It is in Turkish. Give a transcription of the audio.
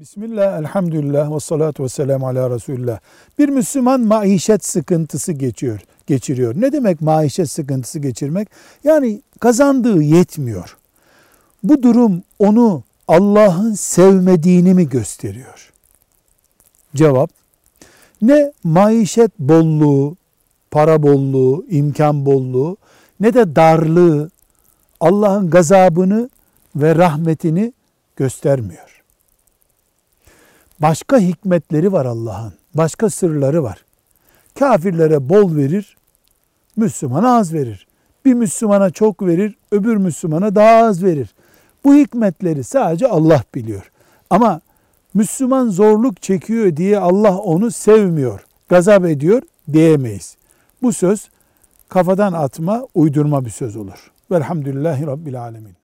Bismillah, elhamdülillah ve salatu ve selamu ala Resulullah. Bir Müslüman maişet sıkıntısı geçiyor, geçiriyor. Ne demek maişet sıkıntısı geçirmek? Yani kazandığı yetmiyor. Bu durum onu Allah'ın sevmediğini mi gösteriyor? Cevap, ne maişet bolluğu, para bolluğu, imkan bolluğu ne de darlığı Allah'ın gazabını ve rahmetini göstermiyor. Başka hikmetleri var Allah'ın. Başka sırları var. Kafirlere bol verir, Müslümana az verir. Bir Müslümana çok verir, öbür Müslümana daha az verir. Bu hikmetleri sadece Allah biliyor. Ama Müslüman zorluk çekiyor diye Allah onu sevmiyor, gazap ediyor diyemeyiz. Bu söz kafadan atma, uydurma bir söz olur. Velhamdülillahi Rabbil Alemin.